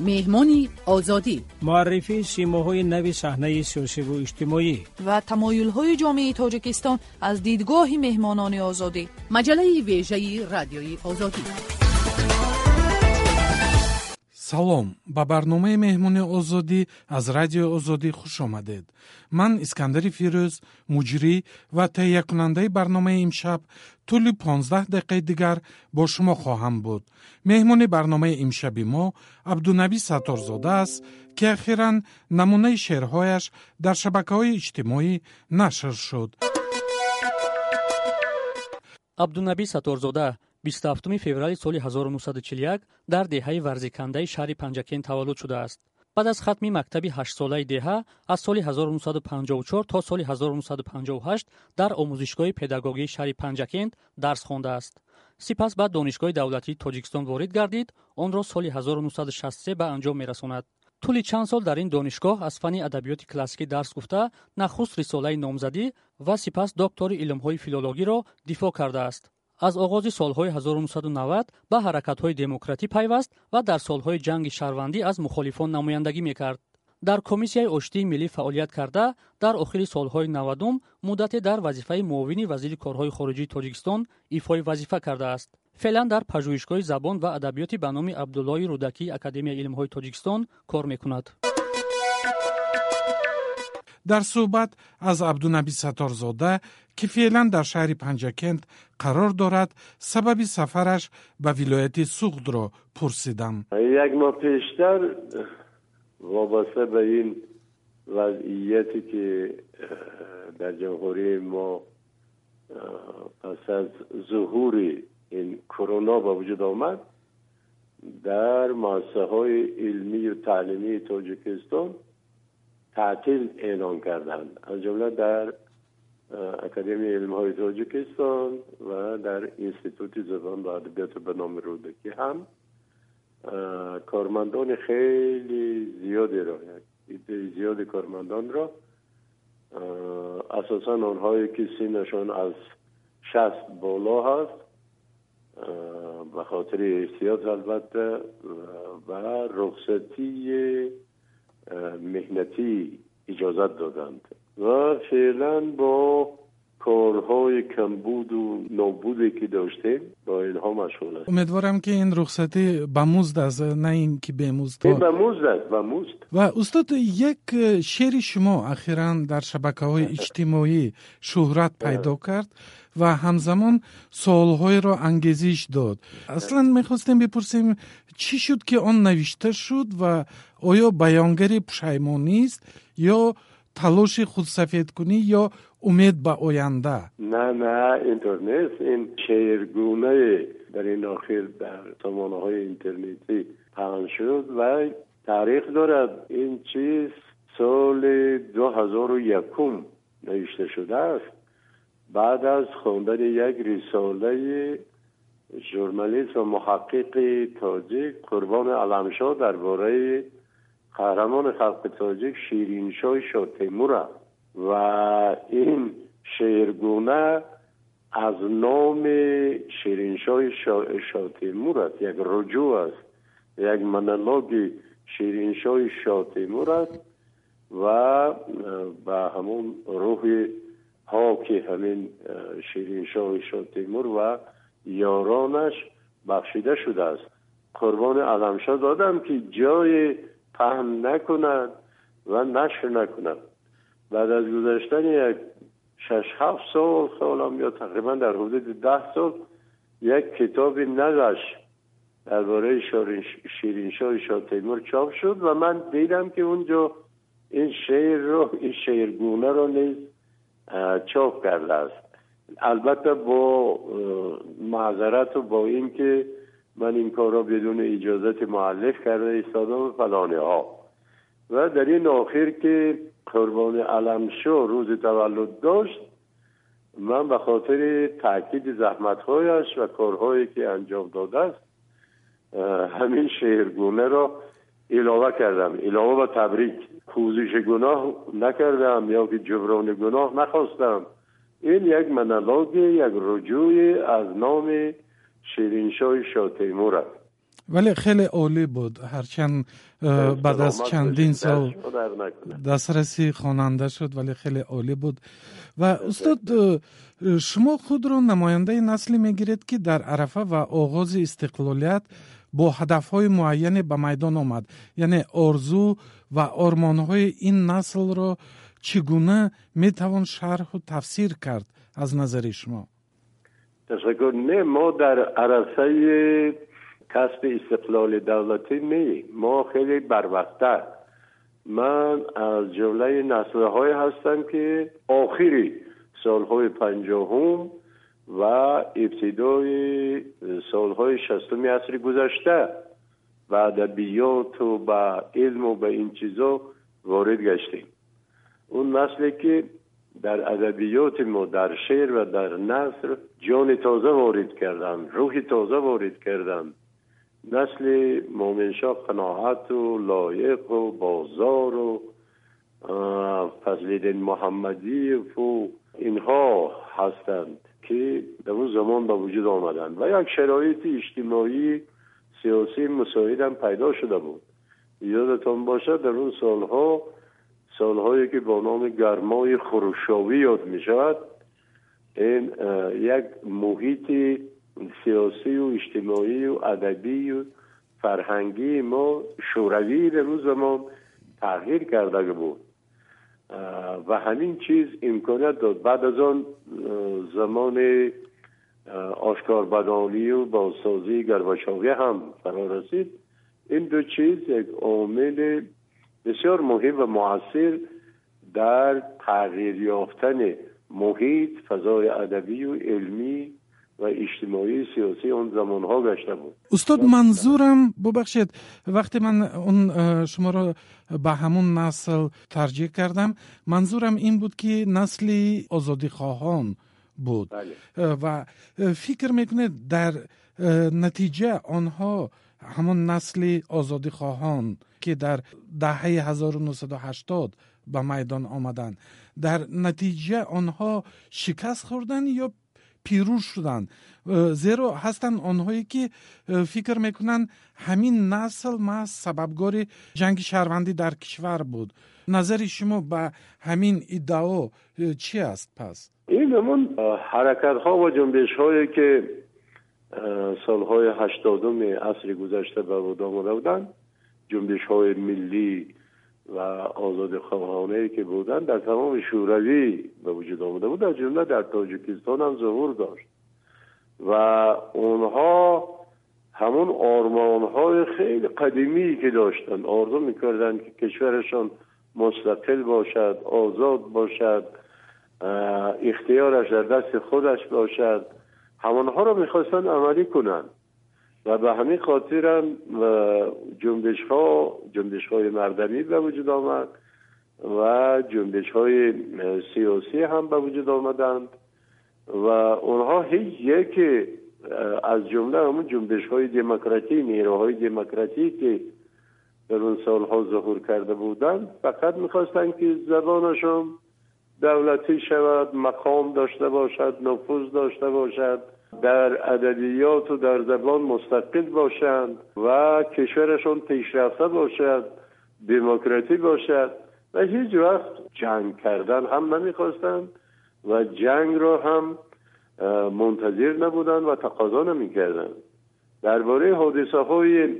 مهمانی آزادی. معرفی سیماهای نوی صحنه سیاسی و اجتماعی. و تمایل های جامعه تاجیکستان از دیدگاه مهمانان آزادی. مجله ویژه رادیوی آزادی. Салом ба барномаи меҳмони озодӣ аз радиои озодӣ хуш омадед. Ман искандари фирӯз муҷрӣ ва таҳиякунандаи барномаи имшаб тӯли понздаҳ дақиқаи дигар бо шумо хоҳам буд. Меҳмони барномаи имшаби мо абдунабӣ сатторзода аст ки ахиран намунаи шеърҳояш дар шабакаҳои иҷтимоӣ нашр шуд. Абдунабӣ сатторзода 27 феврали соли 1941 дар деҳаи варзикандаи шаҳри панҷакен таваллуд шудааст баъд аз хатми мактаби ҳаштсолаи деҳа аз соли 1954 то соли 1958 дар омӯзишгоҳи педагогии шаҳри панҷакент дарс хондааст сипас ба донишгоҳи давлатии тоҷикистон ворид гардид онро соли 1963 ба анҷом мерасонад тӯли чанд сол дар ин донишгоҳ аз фанни адабиёти классикӣ дарс гуфта нахуст рисолаи номзадӣ ва сипас доктори илмҳои филологиро дифоъ кардааст аз оғози солҳои 1990 ба ҳаракатҳои демократӣ пайваст ва дар солҳои ҷанги шаҳрвандӣ аз мухолифон намояндагӣ мекард. Дар комиссияи оштии миллӣ фаъолият карда дар охири солҳои навадум муддате дар вазифаи муовини вазири корҳои хориҷии тоҷикистон ифои вазифа кардааст. Феълан дар пажӯҳишгоҳи забон ва адабиёти ба номи абдуллои рӯдакии академияи илмҳои тоҷикистон кор мекунад дар суҳбат аз абдунаби сатторзода ки феълан дар шаҳри панҷакент қарор дорад сабаби сафараш ба вилояти суғдро пурсидам. Як моҳ пештар вобаста ба ин вазъияте ки дар ҷамҳурии мо пас аз зуҳури ин короно ба вуҷуд омад дар муассисаҳои илмию таълимии тоҷикистон تعطیل اعلان کردند. از جمله در اکادمی علم های تاجیکستان و در اینستیتوت زبان و ادبیات به نام رودکی هم. کارمندان خیلی زیادی را زیاد کارمندان را اساسا آنهایی که سینشان از شست بالا هست به خاطر احتیاط البته و رخصتی مهنتی اجازت دادند و فعلا با کارهای کمبود و نابودی که داشتیم با اینها مشغول است امیدوارم که این رخصتی به مزد است نه این که به مزد این به مزد است به مزد و استاد یک شعر شما اخیرا در شبکه های اجتماعی شهرت پیدا کرد و همزمان سوالهای را انگیزش داد اصلا میخواستیم بپرسیم چی شد که آن نوشته شد و آیا بیانگری پشیمانی است یا تلاش خود سفید کنی یا امید به آینده؟ نه نه اینطور نیست. این شعرگونه در این آخر در سامانه های اینترنتی پخش شد و تاریخ دارد. این چیز سال دو هزار و یکم نوشته شده است. بعد از خواندن یک رساله ژورنالیست و محقق تاجیک قربان علمشاه درباره قهرمان خلق تاجیک شیرین شاه شاتیمور و این شعرگونه از نام شیرین شاه شاتیمور است یک رجوع است یک منالوگ شیرین شاه شاتیمور است و به همون روح ها که همین شیرین شاه شاتیمور و یارانش بخشیده شده است. قربان علمشاه دادم که جای پهن نکنند و نشر نکنند بعد از گذشتن یک شش هفت سال سالم یا تقریبا در حدود ده سال یک کتاب نقش درباره شیرین شاه شاه تیمور چاپ شد و من دیدم که اونجا این شعر رو این شعرگونه رو نیز چاپ کرده است. البته با معذرت و با اینکه من این کار را بدون اجازت معلف کرده ایستادم فلانه ها. و در این آخر که قربان علمشو روز تولد داشت من به خاطر تاکید زحمتهایش و کارهایی که انجام داده است همین شعرگونه را علاوه کردم. علاوه به تبریک پوزش گناه نکردم یا که جبران گناه نخواستم. این یک منالوگ یک رجوع از نام шириншоҳи шотемур аст вале хеле олӣ буд ҳарчанд баъд аз чандин сол дастраси хонанда шуд вале хеле олӣ буд ва устод шумо худро намояндаи насле мегиред ки дар арафа ва оғози истиқлолият бо ҳадафҳои муайяне ба майдон омад яъне орзу ва ормонҳои ин наслро чӣ гуна метавон шарҳу тафсир кард аз назари шумо تشکر. نه ما در عرصه کسب استقلال دولتی نه ما خیلی بروقتر من از جمله نسل های هستم که آخری سالهای پنجاهم و ابتدای سالهای شستم عصر گذشته. و ادبیات و به علم و به این چیزا وارد گشتیم. اون نسلی که در ادبیات ما در شعر و در نصر جان تازه وارد کردن روح تازه وارد کردن نسل مومنشا قناعت و لایق و بازار و فضلدین محمدی و اینها هستند که در اون زمان به وجود آمدند و یک شرایط اجتماعی سیاسی مساعد هم پیدا شده بود. یادتان باشد در اون سالها سالهایی که با نام گرمای خروشاوی یاد می شود این یک محیط سیاسی و اجتماعی و ادبی و فرهنگی ما شوروی در اون زمان تغییر کرده بود. و همین چیز امکانیت داد. بعد از آن زمان آشکار بدانی و بازسازی گرباچاوی هم فرا رسید. این دو چیز یک عامل بسیار مهم و موثر در تغییر یافتن محیط فضای ادبی و علمی و اجتماعی سیاسی اون زمان ها گشته بود استاد منظورم ببخشید وقتی من اون شما را به همون نسل ترجیح کردم منظورم این بود که نسلی آزادی خواهان بود بله. و فکر می‌کنه در نتیجه آنها همون نسل آزادی خواهان که در دهه 1980 به میدان آمدن در نتیجه آنها شکست خوردن یا پیروز شدن زیرا هستن آنهایی که فکر می‌کنن همین نسل ما سببگار جنگ شهروندی در کشور بود. نظر شما به همین ادعا چی است پس؟ این همون حرکت ها و جنبش هایی که سالهای هشتادم عصر گذشته به وجود آمده بودن جنبش های ملی و آزاد که بودن در تمام شوروی به وجود آمده بود. در جمله در تاجیکستان هم ظهور داشت. و اونها همون آرمان های خیلی قدیمی که داشتن. آرزو می‌کردن که کشورشان مستقل باشد آزاد باشد اختیارش در دست خودش باشد. همانها را می‌خواستن عملی کنند و به همین خاطر هم جنبش ها جنبش های مردمی به وجود آمد و جنبش های سیاسی هم به وجود آمدند و اونها هیچ یک از جمله همون جنبش های دموکراتی نیروهای دموکراتی که در اون سالها ظهور کرده بودند فقط می‌خواستند که زبانشون دولتی شود مقام داشته باشد نفوذ داشته باشد. در ادبیات و در زبان مستقل باشند و کشورشون پیشرفته باشد دموکراتی باشد و هیچ وقت جنگ کردن هم نمی‌خواستند و جنگ را هم منتظر نبودند و تقاضا نمی‌کردند. درباره حادثه های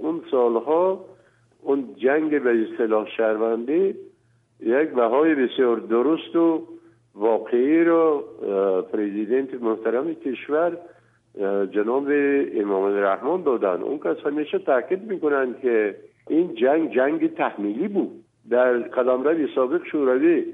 اون سالها اون جنگ به اصطلاح شهروندی یک بهای بسیار درست و واقعی رو پریزیدنت محترم کشور جناب امام رحمان دادن. اون کس همیشه تاکید می‌کنن که این جنگ جنگ تحمیلی بود. در قدمرو سابق شوروی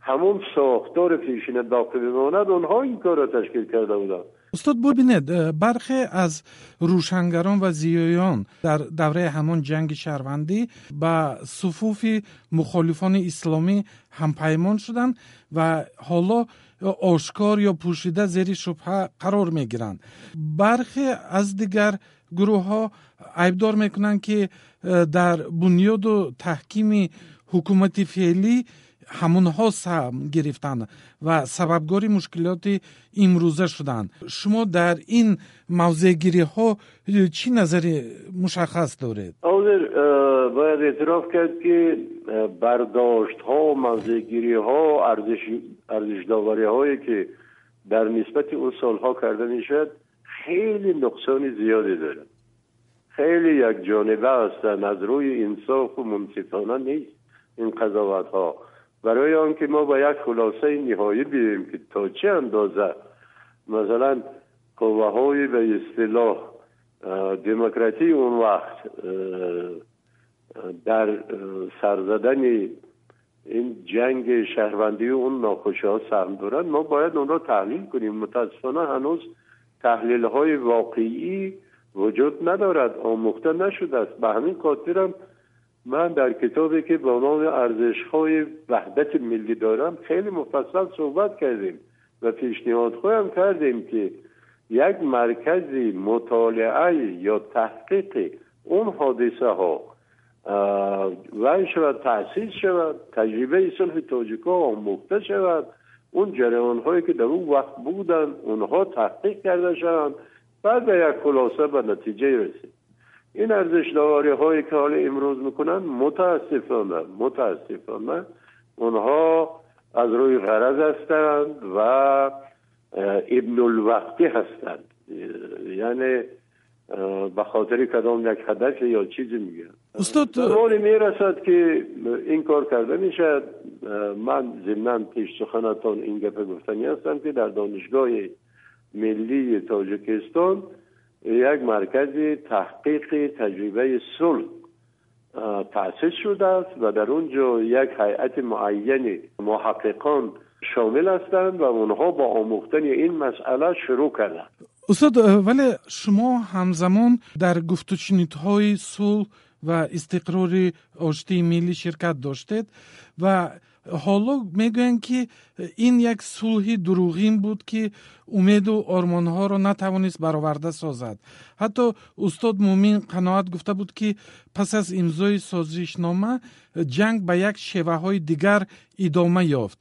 همون ساختار پیشین داخل بماند اونها این کار را تشکیل کرده بودن. استاد ببینید برخی از روشنگران و زیایان در دوره همان جنگ شهروندی به صفوف مخالفان اسلامی همپیمان شدند و حالا آشکار یا پوشیده زیر شبهه قرار می گیرند برخی از دیگر گروه ها عیبدار می‌کنند که در بنیاد و تحکیم حکومت فعلی ҳамонҳо сам гирифтанд ва сабабгори мушкилоти имрӯза шуданд шумо дар ин мавзеъгириҳо чӣ назари мушаххас доред ҳозир бояд эътироф кард ки бардоштҳо мавзеъгириҳо арзишдовариҳое ки дар нисбати он солҳо карда мешавад хеле нуқсони зиёде дорад хеле якҷониба ҳастанд аз рӯи инсофу мунсифона нест ин қазоватҳо برای آنکه ما با یک خلاصه نهایی بیاییم که تا چه اندازه مثلا قوه های به اصطلاح دموکراتی اون وقت در سرزدن این جنگ شهروندی اون ناخوشی ها سهم دارن ما باید اون را تحلیل کنیم. متاسفانه هنوز تحلیل های واقعی وجود ندارد. آموخته نشده است. به همین خاطرم من در کتابی که با نام ارزش های وحدت ملی دارم خیلی مفصل صحبت کردیم و پیشنهاد خواهم کردیم که یک مرکزی مطالعه یا تحقیق اون حادثه ها و شود تحصیل شود تجربه صلح تاجیکا آموخته شود اون جریان هایی که در اون وقت بودن اونها تحقیق کرده شوند بعد به یک خلاصه به نتیجه رسید. این ارزش هایی که حال امروز می‌کنن متاسفانه متاسفانه اونها از روی غرض هستند و ابن الوقتی هستند. یعنی به خاطر کدام یک هدف یا چیزی میگن. استاد زمانی می‌رسد که این کار کرده می‌شد من ضمنا پیش سخنتان این گفه گفتنی هستم که در دانشگاه ملی تاجکستان یک مرکز تحقیق تجربه صلح تأسیس شده است و در اونجا یک هیئت معین محققان شامل هستند و اونها با آموختن این مسئله شروع کردند. استاد ولی شما همزمان در های صلح و استقرار آشتی ملی شرکت داشتید و ҳоло мегӯянд ки ин як сулҳи дуруғин буд ки умеду ормонҳоро натавонист бароварда созад. Ҳатто устод мӯмин қаноат гуфта буд ки пас аз имзои созишнома ҷанг ба як шеваҳои дигар идома ёфт.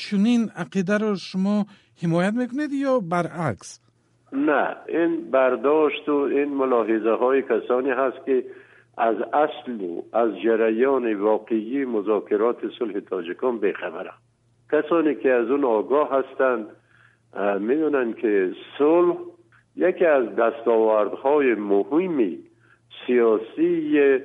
Чунин ақидаро шумо ҳимоят мекунед ё баръакс? Не ин бардошту ин мулоҳизаҳои касоне ҳаст ки از اصل و از جریان واقعی مذاکرات صلح تاجکان بخبرم کسانی که از اون آگاه هستند می‌دونن که صلح یکی از دستاوردهای مهمی سیاسی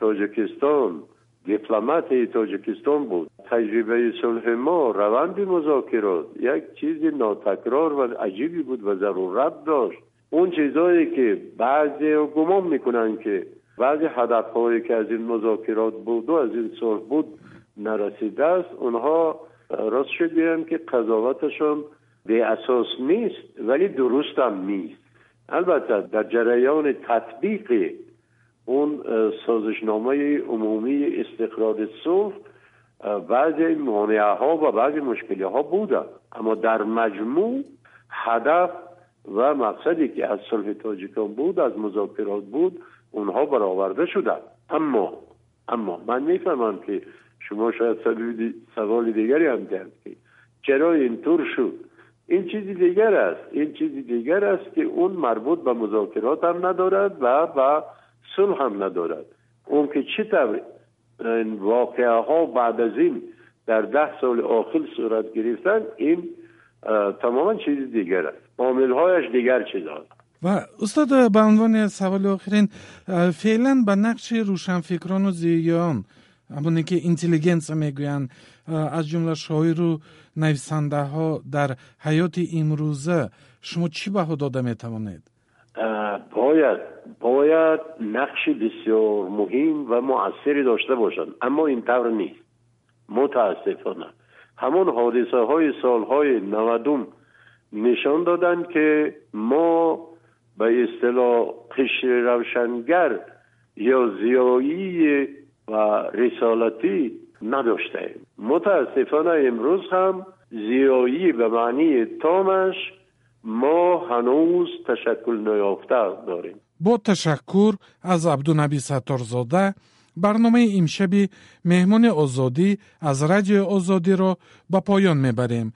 تاجکستان دیپلمات تاجکستان بود. تجربه صلح ما روند مذاکرات یک چیز ناتکرار و عجیبی بود و ضرورت داشت. اون چیزهایی که بعضی گمان می‌کنن که بعضی هدف هایی که از این مذاکرات بود و از این صلح بود نرسیده است. اونها راست شد که قضاوتشون به اساس نیست ولی درست هم نیست. البته در جریان تطبیق اون سازشنامه عمومی استقرار صلح بعضی مانعه ها و بعضی مشکلی ها بودن اما در مجموع هدف و مقصدی که از صلح تاجیکان بود از مذاکرات بود اونها برآورده شدن. اما اما من می‌فهمم که شما شاید سوال دیگری هم کرد که چرا اینطور شد؟ این چیزی دیگر است. این چیزی دیگر است که اون مربوط به مذاکرات هم ندارد و به صلح هم ندارد. اون که چطور این واقعه ها بعد از این در ده سال آخر صورت گرفتن این تماما چیز دیگر است. عامل دیگر چیز هست. ва устод ба унвони саволи охирин феълан ба нақши рӯшанфикрону зиёён ҳамоне ки интеллигенса мегӯянд аз ҷумла шоиру нависандаҳо дар ҳаёти имрӯза шумо чӣ баҳо дода метавонед? Бояд бояд нақши бисёр муҳим ва муассире дошта бошанд аммо ин тавр нест. Мутаассифона. Ҳамон ҳодисаҳои солҳои навадум нишон доданд ки мо به اصطلاح قشر روشنگر یا زیایی و رسالتی نداشته متاسفانه امروز هم زیایی به معنی تامش ما هنوز تشکل نیافته داریم. با تشکر از عبدالنبی ستارزاده برنامه امشب مهمان آزادی از رادیو آزادی را به پایان می‌بریم.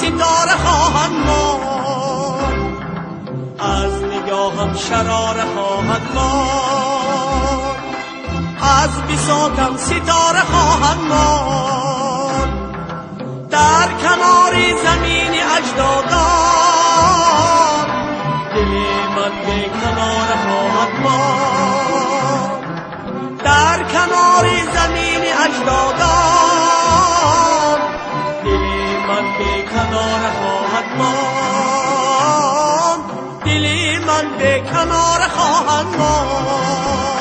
ستاره خواهد ما از نگاهم شرار خواهد ما از بساتم ستاره خواهد ما در کنار زمین اجدادان دل من به کنار خواهد ما در کنار زمین اجدادان دل من به کنار ماند دل من به کنار خواهد ماند.